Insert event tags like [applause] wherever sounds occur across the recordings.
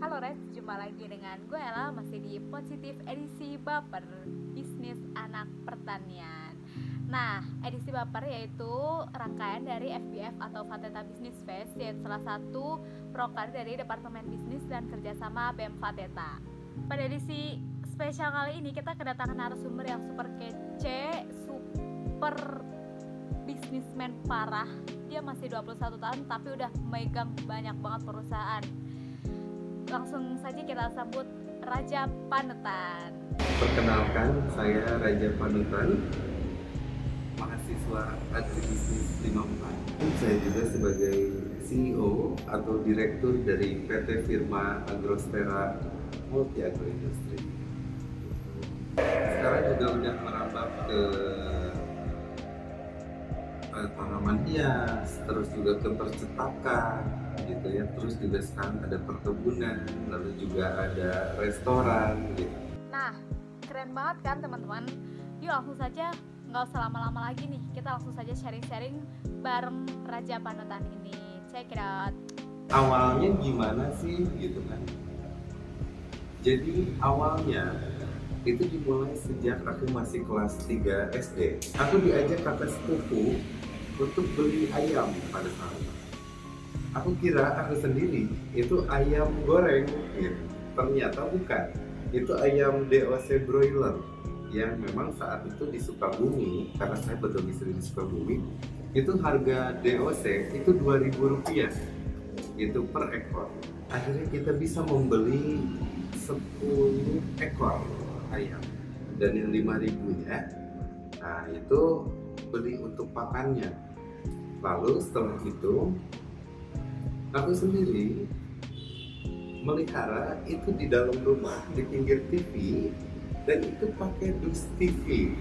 Halo Res, jumpa lagi dengan gue Ella masih di Positif edisi Baper Bisnis Anak Pertanian. Nah, edisi Baper yaitu rangkaian dari FBF atau Fateta Business Fest yaitu salah satu proker dari Departemen Bisnis dan Kerjasama BEM Fateta. Pada edisi spesial kali ini kita kedatangan narasumber yang super kece, super bisnismen parah. Dia masih 21 tahun tapi udah megang banyak banget perusahaan langsung saja kita sambut Raja Panutan. Perkenalkan, saya Raja Panutan, mahasiswa agribisnis 54. Saya juga sebagai CEO atau direktur dari PT Firma Agrosfera Multi Agroindustri. Sekarang juga udah merambah ke tanaman hias, terus juga ke percetakan, gitu ya. Terus juga sekarang ada perkebunan lalu juga ada restoran gitu. Nah keren banget kan teman-teman? Yuk langsung saja. Nggak usah lama-lama lagi nih. Kita langsung saja sharing-sharing bareng Raja Panutan ini. Check it out. Awalnya gimana sih gitu kan? Jadi awalnya itu dimulai sejak aku masih kelas 3 SD aku diajak kakak sepupu untuk beli ayam pada saat itu. Aku kira aku sendiri itu ayam goreng gitu. ternyata bukan. Itu ayam DOC broiler yang memang saat itu di Sukabumi karena saya berdomisili di Sukabumi itu harga DOC itu 2000 rupiah. Itu per ekor. Akhirnya kita bisa membeli 10 ekor ayam. Dan yang 5000 nya nah itu beli untuk pakannya lalu setelah itu aku sendiri melihara itu di dalam rumah di pinggir TV dan itu pakai dus TV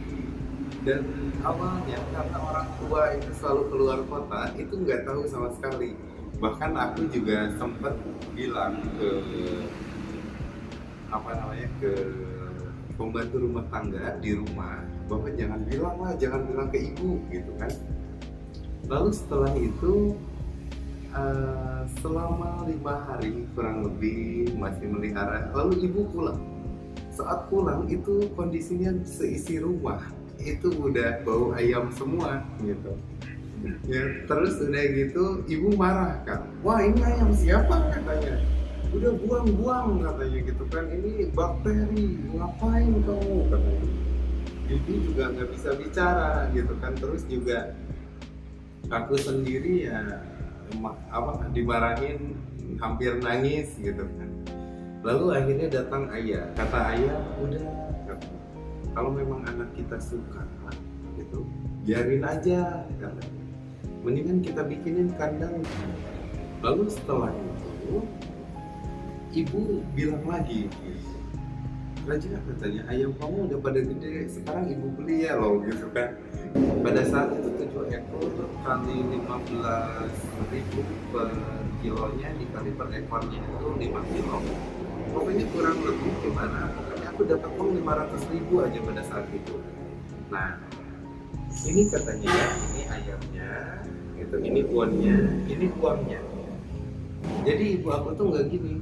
dan awalnya karena orang tua itu selalu keluar kota itu nggak tahu sama sekali. Bahkan aku juga sempat bilang ke apa namanya ke pembantu rumah tangga di rumah bahwa jangan bilang lah jangan bilang ke ibu gitu kan lalu setelah itu uh, selama lima hari kurang lebih masih melihara lalu ibu pulang. Saat pulang itu kondisinya seisi rumah itu udah bau ayam semua gitu. Ya terus udah gitu ibu marah kan wah ini ayam siapa? katanya. Udah buang-buang katanya gitu kan. Ini bakteri ngapain kamu? katanya. Ibu juga nggak bisa bicara gitu kan. Terus juga aku sendiri ya apa dimarahin hampir nangis gitu kan. Lalu akhirnya datang ayah. Kata ayah udah kalau memang anak kita suka gitu biarin aja kata mendingan kita bikinin kandang. Lalu setelah itu ibu bilang lagi Raja katanya ayam kamu udah pada gede sekarang ibu beli ya loh gitu kan. Pada saat itu tujuh ekor kali lima belas ribu per kilonya dikali per ekornya itu lima kilo. Pokoknya kurang lebih gimana pokoknya aku dapat uang lima ratus ribu aja pada saat itu. Nah ini katanya ya ini ayamnya itu ini uangnya ini uangnya jadi ibu aku tuh nggak gini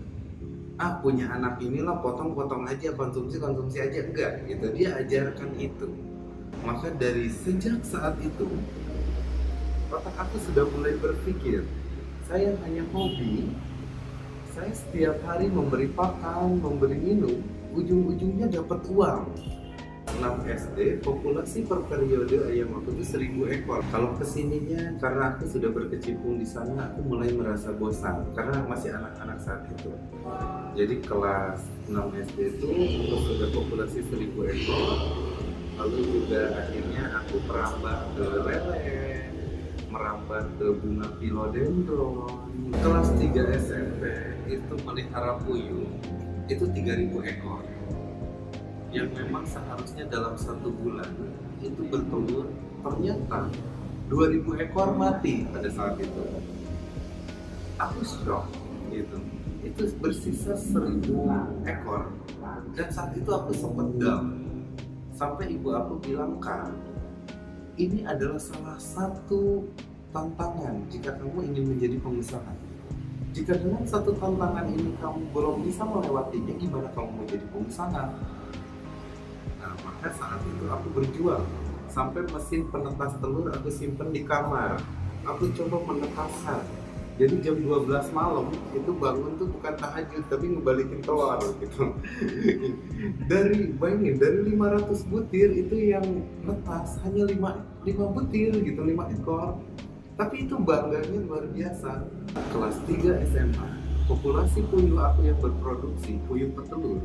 ah punya anak inilah potong-potong aja konsumsi konsumsi aja. Enggak gitu. Dia ajarkan itu. Maka dari sejak saat itu otak aku sudah mulai berpikir saya hanya hobi saya setiap hari memberi pakan memberi minum ujung-ujungnya dapat uang 6 SD, populasi per periode ayam aku itu 1000 ekor. Kalau ke sininya karena aku sudah berkecimpung di sana, aku mulai merasa bosan karena masih anak-anak saat itu. Jadi kelas 6 SD itu sudah populasi 1000 ekor. Lalu juga akhirnya aku merambah ke lele, merambah ke bunga philodendron. Kelas 3 SMP itu melihara puyuh itu 3000 ekor yang memang seharusnya dalam satu bulan itu bertelur ternyata 2000 ekor mati pada saat itu. Aku shock gitu. Itu bersisa 1000 ekor. Dan saat itu aku sempat down. Sampai ibu aku bilang kan ini adalah salah satu tantangan jika kamu ingin menjadi pengusaha. Jika dengan satu tantangan ini kamu belum bisa melewatinya gimana kamu mau jadi pengusaha maka saat itu aku berjuang. Sampai mesin penetas telur aku simpen di kamar. Aku coba menetaskan. Jadi jam 12 malam itu bangun tuh bukan tahajud tapi ngebalikin telur gitu. [laughs] Dari bayangin dari 500 butir itu yang netas hanya 5, 5 butir gitu 5 ekor. Tapi itu bangganya luar biasa. Kelas 3 SMA populasi puyuh aku yang berproduksi puyuh petelur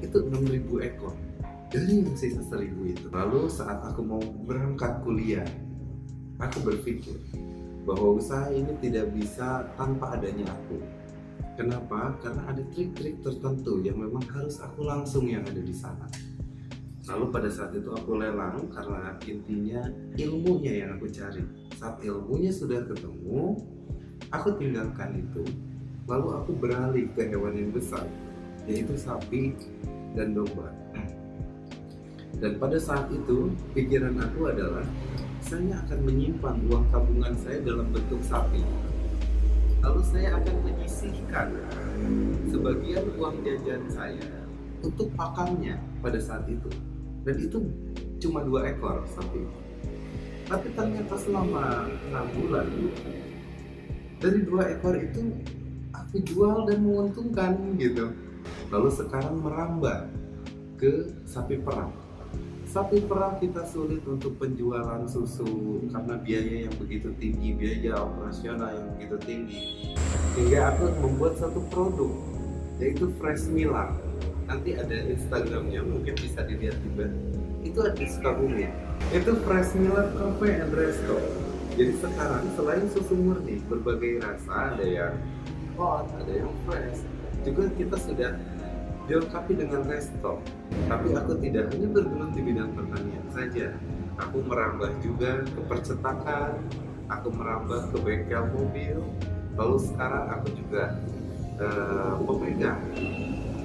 itu 6000 ekor dari sisa 1000 itu lalu saat aku mau berangkat kuliah aku berpikir bahwa usaha ini tidak bisa tanpa adanya aku. Kenapa? Karena ada trik-trik tertentu yang memang harus aku langsung yang ada di sana. Lalu pada saat itu aku lelang karena intinya ilmunya yang aku cari. Saat ilmunya sudah ketemu, aku tinggalkan itu. Lalu aku beralih ke hewan yang besar, yaitu sapi dan domba. Dan pada saat itu, pikiran aku adalah saya akan menyimpan uang tabungan saya dalam bentuk sapi. Lalu saya akan menyisihkan sebagian uang jajan saya untuk pakannya pada saat itu. Dan itu cuma dua ekor sapi. Tapi ternyata selama enam bulan dari dua ekor itu aku jual dan menguntungkan gitu. Lalu sekarang merambah ke sapi perah sapi perah kita sulit untuk penjualan susu karena biaya yang begitu tinggi, biaya operasional yang begitu tinggi. Hingga aku membuat satu produk yaitu Fresh Mila. Nanti ada Instagramnya, mungkin bisa dilihat juga. Itu ada di Sukabumi. Itu Fresh Mila Cafe and Resto. Jadi sekarang selain susu murni berbagai rasa ada yang hot, ada yang fresh. Juga kita sudah dilengkapi dengan resto. Tapi aku tidak hanya bergelut di bidang pertanian saja. Aku merambah juga ke percetakan, aku merambah ke bengkel mobil. Lalu sekarang aku juga uh, pemegang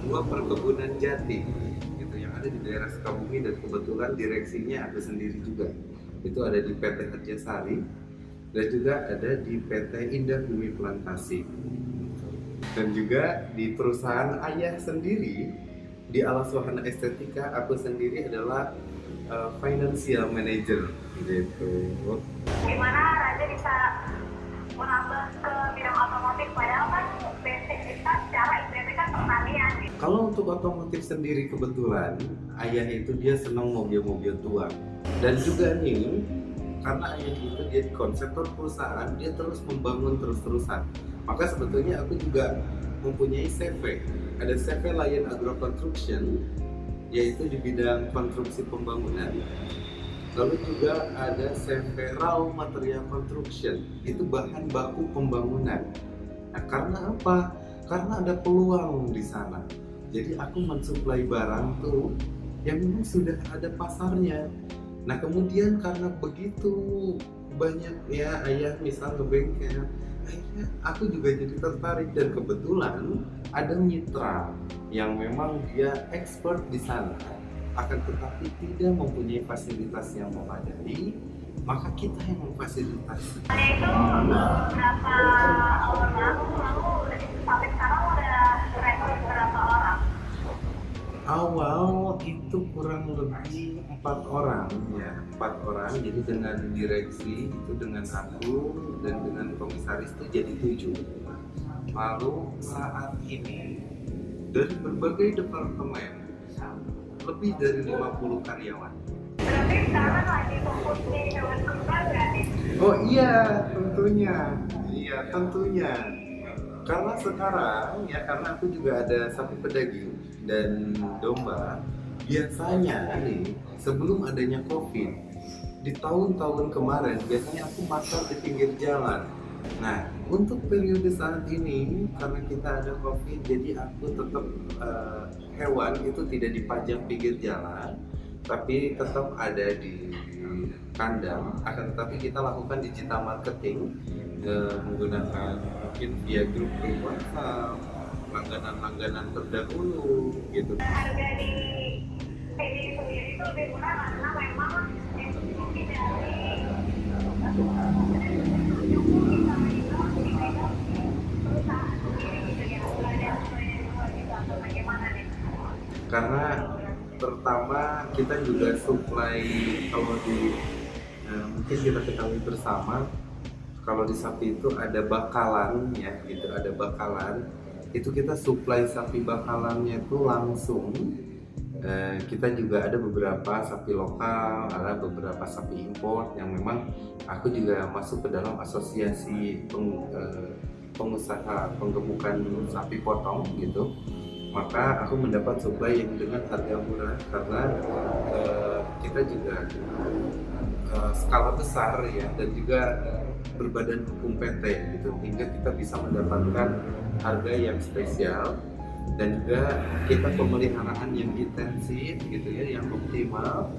dua perkebunan jati gitu yang ada di daerah Sukabumi dan kebetulan direksinya aku sendiri juga. Itu ada di PT Kerjasari dan juga ada di PT Indah Bumi Plantasi dan juga di perusahaan ayah sendiri di Alas Wahana Estetika aku sendiri adalah uh, financial manager gitu. Gimana Raja bisa merambah ke bidang otomotif padahal kan basic kita secara IPB kan pertanian. Kalau untuk otomotif sendiri kebetulan ayah itu dia senang mobil-mobil tua dan juga nih karena ayah itu dia konseptor perusahaan dia terus membangun terus-terusan. Maka sebetulnya aku juga mempunyai CV ada CV Lion Agro Construction yaitu di bidang konstruksi pembangunan. Lalu juga ada CV Raw Material Construction itu bahan baku pembangunan. Nah karena apa? karena ada peluang di sana. Jadi aku mensuplai barang tuh yang memang sudah ada pasarnya nah kemudian karena begitu banyak ya ayah misal ngebengkel akhirnya aku juga jadi tertarik dan kebetulan ada mitra yang memang dia expert di sana akan tetapi tidak mempunyai fasilitas yang memadai maka kita yang memfasilitasi. Nah itu berapa orang lalu sampai sekarang udah rekrut berapa orang? Awal itu kurang lebih empat orang ya empat orang. Jadi dengan direksi itu dengan aku dan dengan komisaris itu jadi tujuh. Lalu saat ini dari berbagai departemen lebih dari 50 karyawan. Berarti sekarang lagi fokus di hewan kurban berarti? oh iya tentunya. Iya tentunya. Karena sekarang ya karena aku juga ada sapi pedaging dan domba biasanya nih sebelum adanya covid di tahun-tahun kemarin biasanya aku makan di pinggir jalan. Nah untuk periode saat ini karena kita ada covid jadi aku tetap uh, hewan itu tidak dipajang pinggir jalan tapi tetap ada di kandang. Akan tetapi kita lakukan digital marketing uh, menggunakan mungkin via grup-grup WhatsApp langganan-langganan terdahulu gitu. Harga di karena pertama kita juga supply kalau di eh, mungkin kita ketahui bersama kalau di sapi itu ada bakalan ya gitu ada bakalan. Itu kita supply sapi bakalannya itu langsung. Eh, kita juga ada beberapa sapi lokal, ada beberapa sapi impor yang memang aku juga masuk ke dalam asosiasi peng- eh, pengusaha penggemukan sapi potong gitu. Maka aku mendapat supply yang dengan harga murah karena eh, kita juga skala besar ya dan juga berbadan hukum PT gitu hingga kita bisa mendapatkan harga yang spesial dan juga kita pemeliharaan yang intensif gitu ya yang optimal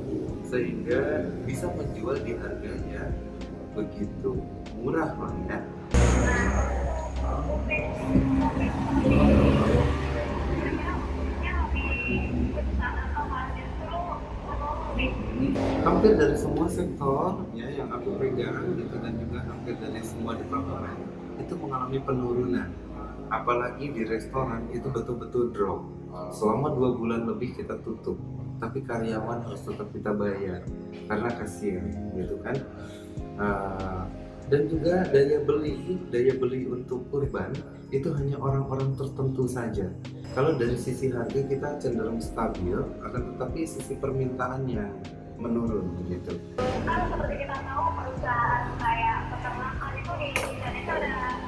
sehingga bisa menjual di harga yang begitu murah lah ya. Hampir dari semua sektor ya yang aku pegang gitu dan juga hampir dari semua departemen itu mengalami penurunan apalagi di restoran itu betul-betul drop. Selama dua bulan lebih kita tutup tapi karyawan harus tetap kita bayar karena kasihan gitu kan? Uh, dan juga daya beli daya beli untuk kurban itu hanya orang-orang tertentu saja. Kalau dari sisi harga kita cenderung stabil akan tetapi sisi permintaannya menurun gitu. Kan seperti kita tahu perusahaan kayak peternakan itu di Indonesia udah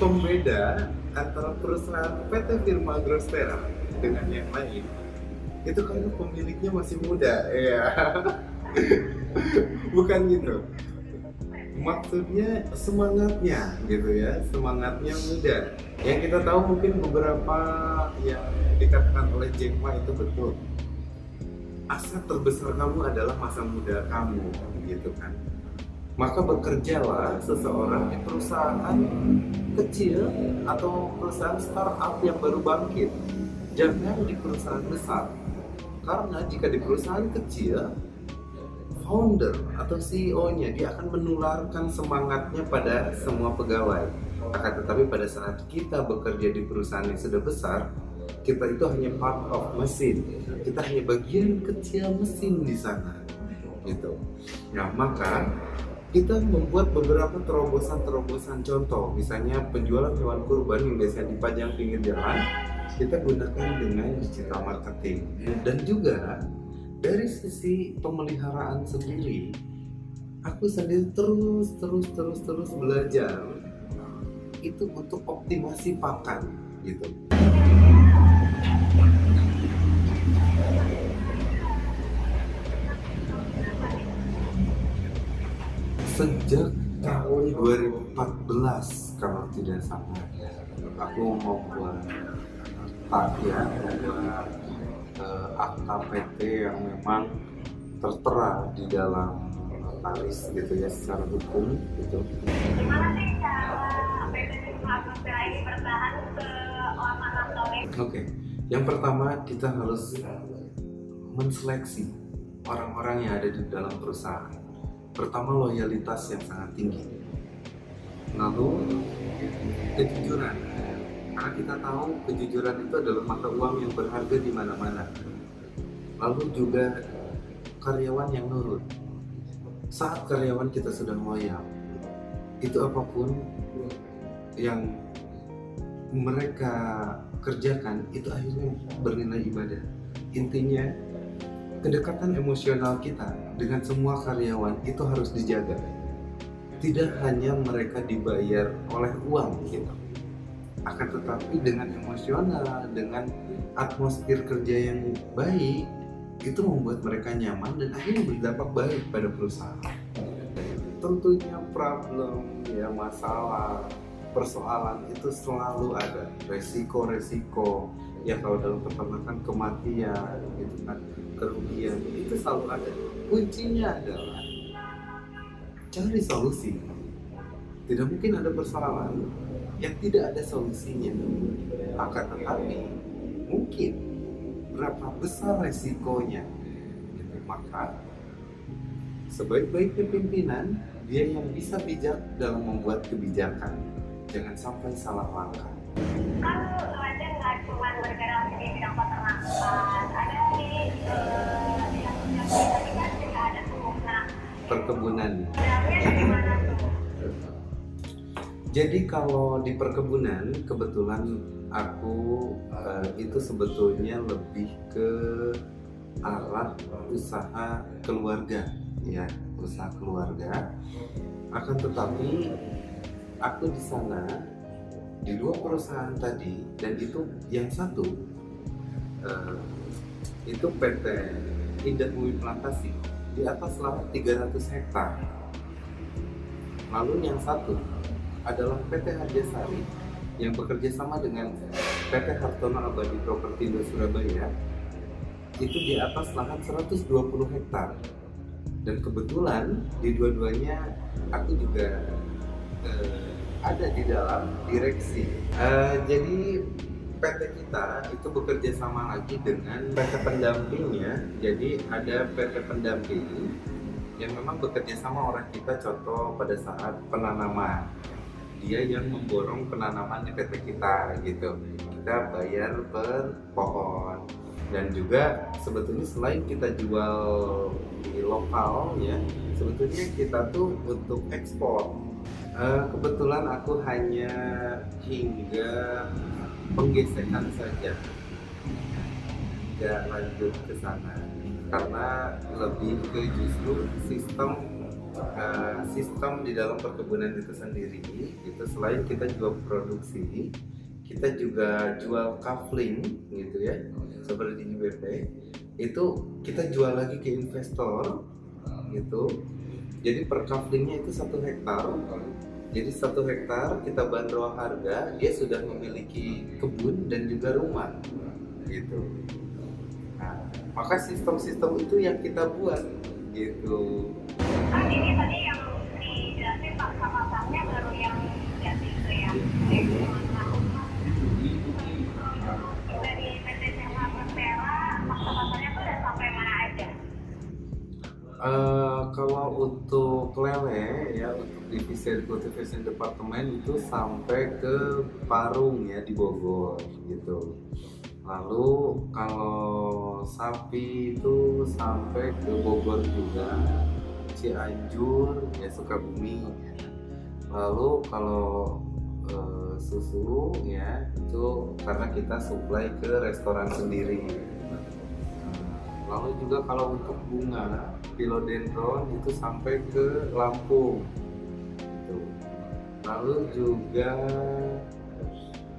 pembeda antara perusahaan PT Firma Grostera dengan yang lain itu karena pemiliknya masih muda ya [laughs] bukan gitu. Maksudnya semangatnya gitu ya semangatnya muda. Yang kita tahu mungkin beberapa yang dikatakan oleh Jack Ma itu betul. Aset terbesar kamu adalah masa muda kamu gitu kan maka bekerjalah seseorang di perusahaan kecil atau perusahaan startup yang baru bangkit. Jangan di perusahaan besar. Karena jika di perusahaan kecil founder atau CEO-nya dia akan menularkan semangatnya pada semua pegawai. Akan tetapi pada saat kita bekerja di perusahaan yang sudah besar kita itu hanya part of mesin. Kita hanya bagian kecil mesin di sana. Gitu. Nah maka kita membuat beberapa terobosan-terobosan. Contoh misalnya penjualan hewan kurban yang biasanya dipajang pinggir jalan kita gunakan dengan digital marketing. Dan juga dari sisi pemeliharaan sendiri aku sendiri terus terus terus terus belajar itu untuk optimasi pakan gitu sejak tahun 2014 kalau tidak salah aku membuat tak ya membuat eh, akta PT yang memang tertera di dalam notaris gitu ya secara hukum gitu Gimana sih cara PT ini bertahan selama 6 tahun ini? Oke, yang pertama kita harus menseleksi orang-orang yang ada di dalam perusahaan. Pertama loyalitas yang sangat tinggi. Lalu kejujuran. Karena kita tahu kejujuran itu adalah mata uang yang berharga di mana-mana. Lalu juga karyawan yang nurut. Saat karyawan kita sudah loyal, itu apa pun yang mereka kerjakan itu akhirnya bernilai ibadah. Intinya kedekatan emosional kita dengan semua karyawan itu harus dijaga. Tidak hanya mereka dibayar oleh uang gitu. Akan tetapi dengan emosional, dengan atmosfer kerja yang baik itu membuat mereka nyaman dan akhirnya berdampak baik pada perusahaan. Tentunya problem ya masalah persoalan itu selalu ada resiko-resiko ya kalau dalam peternakan kematian gitu kan kerugian itu selalu ada. Kuncinya adalah cari solusi. Tidak mungkin ada persoalan yang tidak ada solusinya. Akan tetapi mungkin berapa besar resikonya? Gitu. maka sebaik-baiknya pimpinan dia yang bisa bijak dalam membuat kebijakan. Jangan sampai salah langkah. Kan Raden nggak cuma bergerak di bidang peternakan perkebunan. [laughs] Jadi kalau di perkebunan kebetulan aku eh, itu sebetulnya lebih ke arah usaha keluarga. Ya usaha keluarga. Akan tetapi aku di sana di dua perusahaan tadi dan itu yang satu eh, itu PT Indah Bumi Plantasi. Di atas lahan 300 hektar. Lalu yang satu adalah PT Harjasari yang bekerja sama dengan PT Hartono Abadi Propertindo Surabaya. Itu di atas lahan 120 hektar. Dan kebetulan di dua-duanya aku juga eh, ada di dalam direksi. Eh, jadi PT kita itu bekerja sama lagi dengan PT pendampingnya. Jadi ada PT pendamping yang memang bekerja sama orang kita contoh pada saat penanaman. Dia yang memborong penanaman di PT kita gitu. Kita bayar per pohon. Dan juga sebetulnya selain kita jual di lokal ya sebetulnya kita tuh untuk ekspor. Eh, kebetulan aku hanya hingga penggesekan saja. Tidak lanjut ke sana. Karena lebih ke justru sistem eh, sistem di dalam perkebunan itu sendiri itu selain kita jual produksi kita juga jual kafling gitu ya seperti di BP itu kita jual lagi ke investor gitu. Jadi per kaflingnya itu satu hektar jadi satu hektar kita bandrol harga dia sudah memiliki kebun dan juga rumah. Gitu. Nah, maka sistem-sistem itu yang kita buat. Gitu. Kan ini tadi yang dijelasin pasar-pasarnya baru yang jadi itu ya dari PT Sewa Persela pasar-pasarnya tuh udah sampai mana aja Eh, kalau untuk lele ya untuk divisi cultivation department itu sampai ke Parung ya di Bogor gitu. Lalu kalau sapi itu sampai ke Bogor juga, Cianjur ya Sukabumi. Ya. Lalu kalau eh, susu ya itu karena kita supply ke restoran sendiri. Lalu juga kalau untuk bunga philodendron itu sampai ke Lampung. Gitu. Lalu juga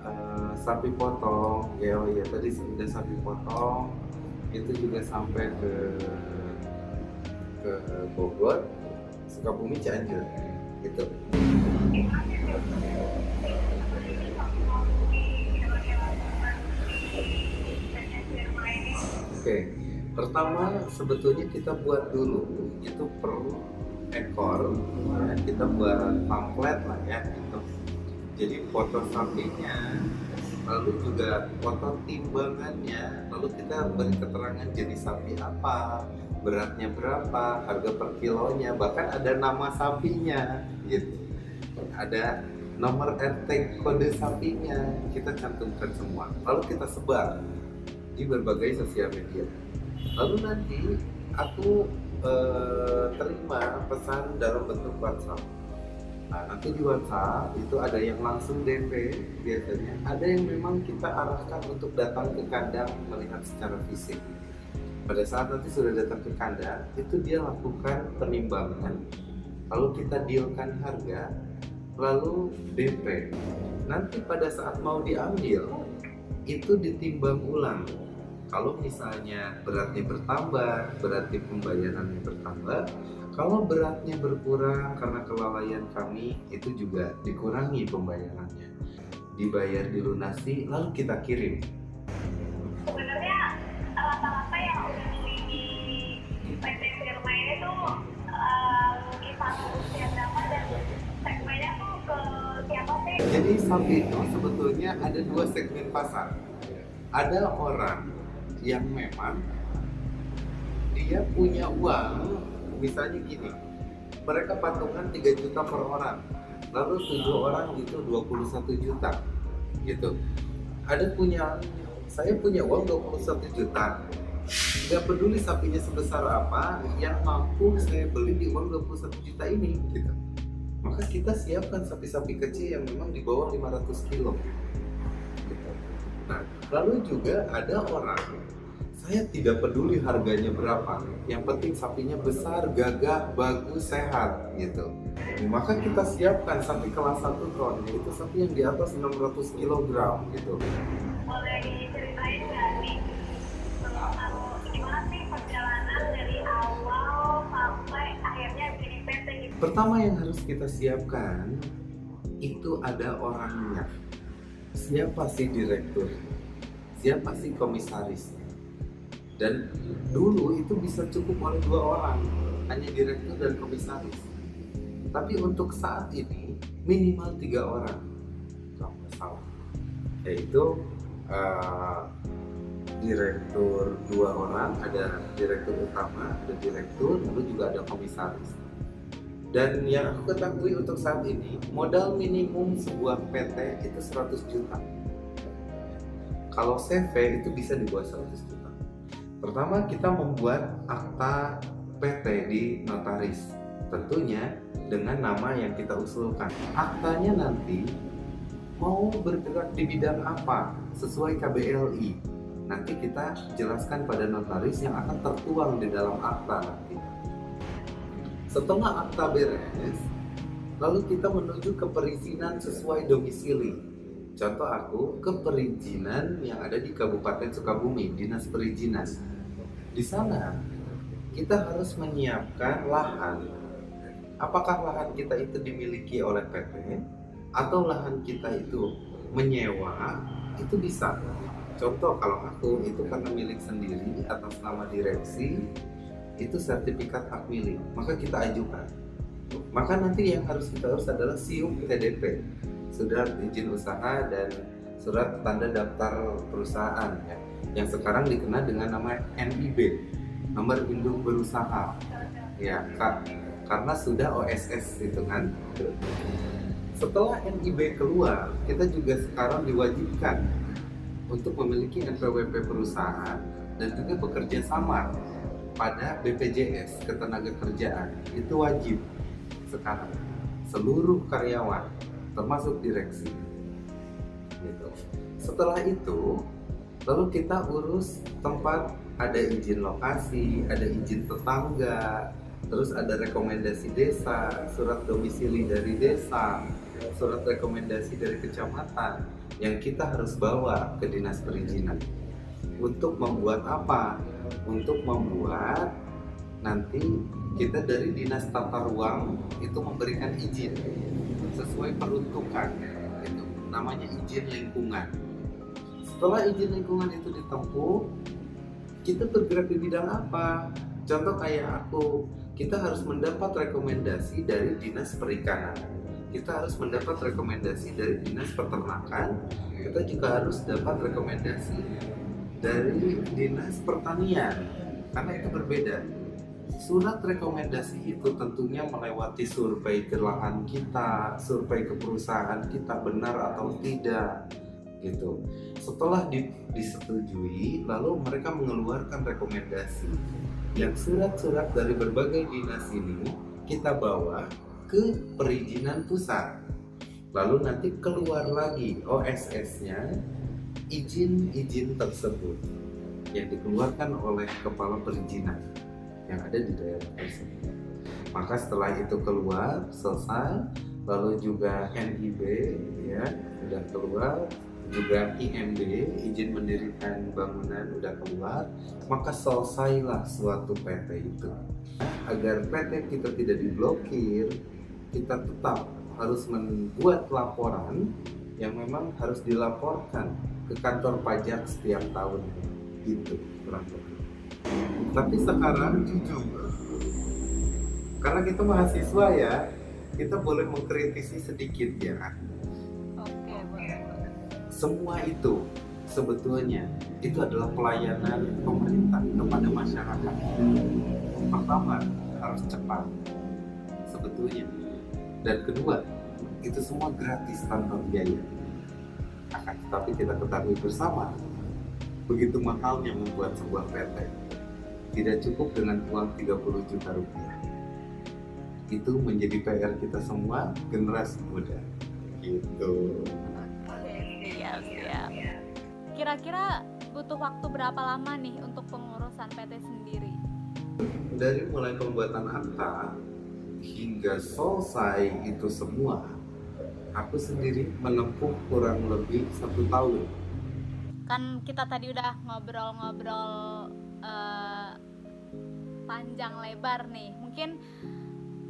eh, sapi potong, ya oh iya tadi sudah sapi potong itu juga sampai ke ke Bogor, Sukabumi, Cianjur, gitu. Oke, pertama sebetulnya kita buat dulu itu per ekor, ya, kita buat pamflet lah ya, gitu. Jadi foto sapinya, lalu juga foto timbangannya, lalu kita beri keterangan jenis sapi apa, beratnya berapa, harga per kilonya, bahkan ada nama sapinya, gitu. Ada nomor RT kode sapinya, kita cantumkan semua. Lalu kita sebar di berbagai sosial media. Lalu nanti aku eh, terima pesan dalam bentuk WhatsApp. Nah, nanti di WhatsApp itu ada yang langsung DP biasanya, ada yang memang kita arahkan untuk datang ke kandang melihat secara fisik. Pada saat nanti sudah datang ke kandang, itu dia lakukan penimbangan, lalu kita dealkan harga, lalu DP. Nanti pada saat mau diambil, itu ditimbang ulang. Kalau misalnya beratnya bertambah, berarti pembayarannya bertambah. Kalau beratnya berkurang karena kelalaian kami, itu juga dikurangi pembayarannya. Dibayar dilunasi, lalu kita kirim. sebenarnya rata-rata yang udah di PT Firma ini tuh eh, kisaran usia berapa dan segmennya tuh ke siapa sih? Jadi sebetulnya ada dua segmen pasar. Ada orang yang memang dia punya uang. Misalnya gini mereka patungan 3 juta per orang lalu tujuh orang itu 21 juta gitu. Ada punya saya punya uang 21 juta. Nggak peduli sapinya sebesar apa yang mampu saya beli di uang 21 juta ini gitu. Maka kita siapkan sapi-sapi kecil yang memang di bawah 500 kilo gitu. nah lalu juga ada orang saya tidak peduli harganya berapa yang penting sapinya besar gagah bagus sehat gitu. Maka kita siapkan sapi kelas 1 ton yaitu sapi yang di atas 600 kg gitu. Boleh diceritain nggak nih kalau gimana sih perjalanan dari awal sampai akhirnya jadi PT gitu? Pertama yang harus kita siapkan itu ada orangnya. Siapa sih direktur siapa sih komisaris? Dan dulu itu bisa cukup oleh dua orang hanya direktur dan komisaris. Tapi untuk saat ini minimal tiga orang. Kalau yaitu uh, direktur dua orang ada direktur utama ada direktur lalu juga ada komisaris. Dan yang aku ketahui untuk saat ini modal minimum sebuah PT itu 100 juta kalau CV itu bisa di bawah 100 juta Pertama kita membuat akta PT di notaris. Tentunya dengan nama yang kita usulkan. Aktanya nanti mau bergerak di bidang apa sesuai KBLI. Nanti kita jelaskan pada notaris yang akan tertuang di dalam akta nanti. Setelah akta beres, lalu kita menuju ke perizinan sesuai domisili. Contoh aku ke perizinan yang ada di Kabupaten Sukabumi, Dinas Perizinan di sana kita harus menyiapkan lahan. Apakah lahan kita itu dimiliki oleh PT atau lahan kita itu menyewa? Itu bisa. Contoh kalau aku itu karena milik sendiri atas nama direksi itu sertifikat hak milik, maka kita ajukan. Maka nanti yang harus kita urus adalah SIUP TDP, surat izin usaha dan surat tanda daftar perusahaan ya. Yang sekarang dikenal dengan nama NIB nomor induk berusaha ya kak karena sudah OSS itu kan. Setelah NIB keluar kita juga sekarang diwajibkan untuk memiliki NPWP perusahaan dan juga bekerja sama pada BPJS ketenagakerjaan itu wajib sekarang seluruh karyawan termasuk direksi. Gitu. Setelah itu lalu kita urus tempat ada izin lokasi ada izin tetangga terus ada rekomendasi desa surat domisili dari desa surat rekomendasi dari kecamatan yang kita harus bawa ke dinas perizinan. Untuk membuat apa? Untuk membuat nanti kita dari dinas tata ruang itu memberikan izin sesuai peruntukan itu namanya izin lingkungan. Setelah izin lingkungan itu ditempuh kita bergerak di bidang apa? Contoh kayak aku kita harus mendapat rekomendasi dari dinas perikanan. Kita harus mendapat rekomendasi dari dinas peternakan. Kita juga harus dapat rekomendasi dari dinas pertanian karena itu berbeda surat rekomendasi itu tentunya melewati survei ke lahan kita, survei ke perusahaan kita benar atau tidak gitu. Setelah di, disetujui, lalu mereka mengeluarkan rekomendasi yang surat-surat dari berbagai dinas ini kita bawa ke perizinan pusat. Lalu nanti keluar lagi OSS-nya izin-izin tersebut yang dikeluarkan oleh kepala perizinan yang ada di daerah tersebut. Maka setelah itu keluar selesai, lalu juga NIB ya sudah keluar, juga IMB izin mendirikan bangunan udah keluar maka selesailah suatu PT itu. Agar PT kita tidak diblokir kita tetap harus membuat laporan yang memang harus dilaporkan ke kantor pajak setiap tahun gitu kurang tapi sekarang jujur karena kita mahasiswa ya kita boleh mengkritisi sedikit ya semua itu sebetulnya itu adalah pelayanan pemerintah kepada masyarakat. Pertama, harus cepat sebetulnya. Dan kedua itu semua gratis tanpa biaya. Akan tetapi kita ketahui bersama begitu mahalnya membuat sebuah PT tidak cukup dengan uang 30 juta rupiah itu menjadi PR kita semua generasi muda gitu Oke, siap, siap. Kira-kira butuh waktu berapa lama nih untuk pengurusan PT sendiri? dari mulai pembuatan akta hingga selesai itu semua aku sendiri menempuh kurang lebih satu tahun Kan kita tadi udah ngobrol-ngobrol eh, panjang lebar nih. Mungkin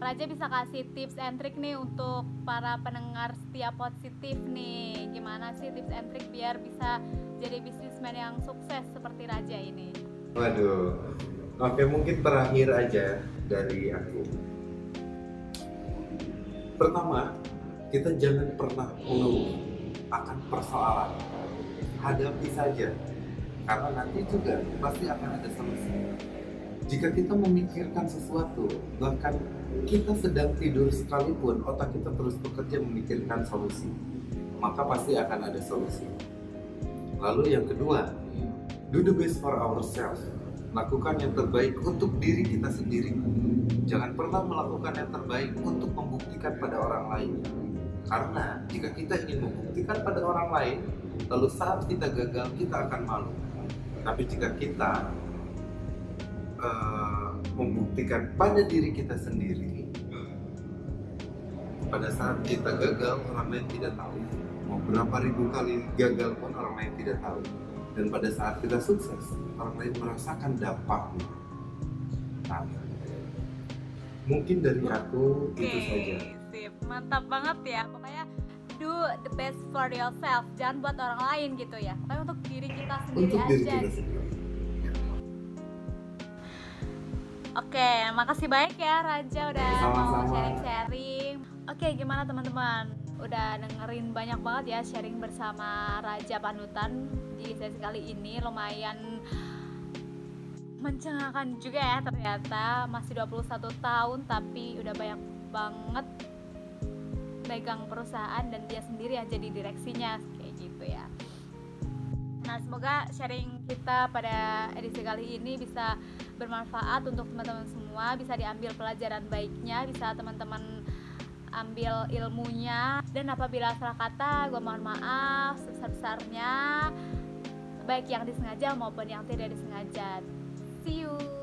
Raja bisa kasih tips and trick nih untuk para pendengar setia positif nih. Gimana sih tips and trick biar bisa jadi bisnismen yang sukses seperti Raja ini? Waduh, oke mungkin terakhir aja dari aku. Pertama, kita jangan pernah mengeluh akan persoalan. Hadapi saja, karena nanti juga pasti akan ada solusi. Jika kita memikirkan sesuatu, bahkan kita sedang tidur sekalipun, otak kita terus bekerja memikirkan solusi, maka pasti akan ada solusi. Lalu yang kedua, do the best for ourselves. Lakukan yang terbaik untuk diri kita sendiri. Jangan pernah melakukan yang terbaik untuk membuktikan pada orang lain. Karena jika kita ingin membuktikan pada orang lain, lalu saat kita gagal, kita akan malu. Tapi jika kita eh, membuktikan pada diri kita sendiri, pada saat kita gagal, orang lain tidak tahu. Mau berapa ribu kali gagal pun orang lain tidak tahu. Dan pada saat kita sukses, orang lain merasakan dampaknya. Nah, mungkin dari aku itu saja. sip. Mantap banget ya. Pokoknya do the best for yourself. Jangan buat orang lain gitu ya. Pokoknya untuk diri kita sendiri Untuk diri aja. kita sendiri. Oke, makasih banyak ya Raja udah mau sharing-sharing. Oke, gimana teman-teman? Udah dengerin banyak banget ya sharing bersama Raja Panutan di sesi kali ini lumayan mencengangkan juga ya ternyata masih 21 tahun tapi udah banyak banget megang perusahaan dan dia sendiri yang jadi direksinya kayak gitu ya. Nah, semoga sharing kita pada edisi kali ini bisa bermanfaat untuk teman-teman semua, bisa diambil pelajaran baiknya, bisa teman-teman ambil ilmunya. Dan apabila salah kata gue mohon maaf sebesar-besarnya baik yang disengaja maupun yang tidak disengaja. See you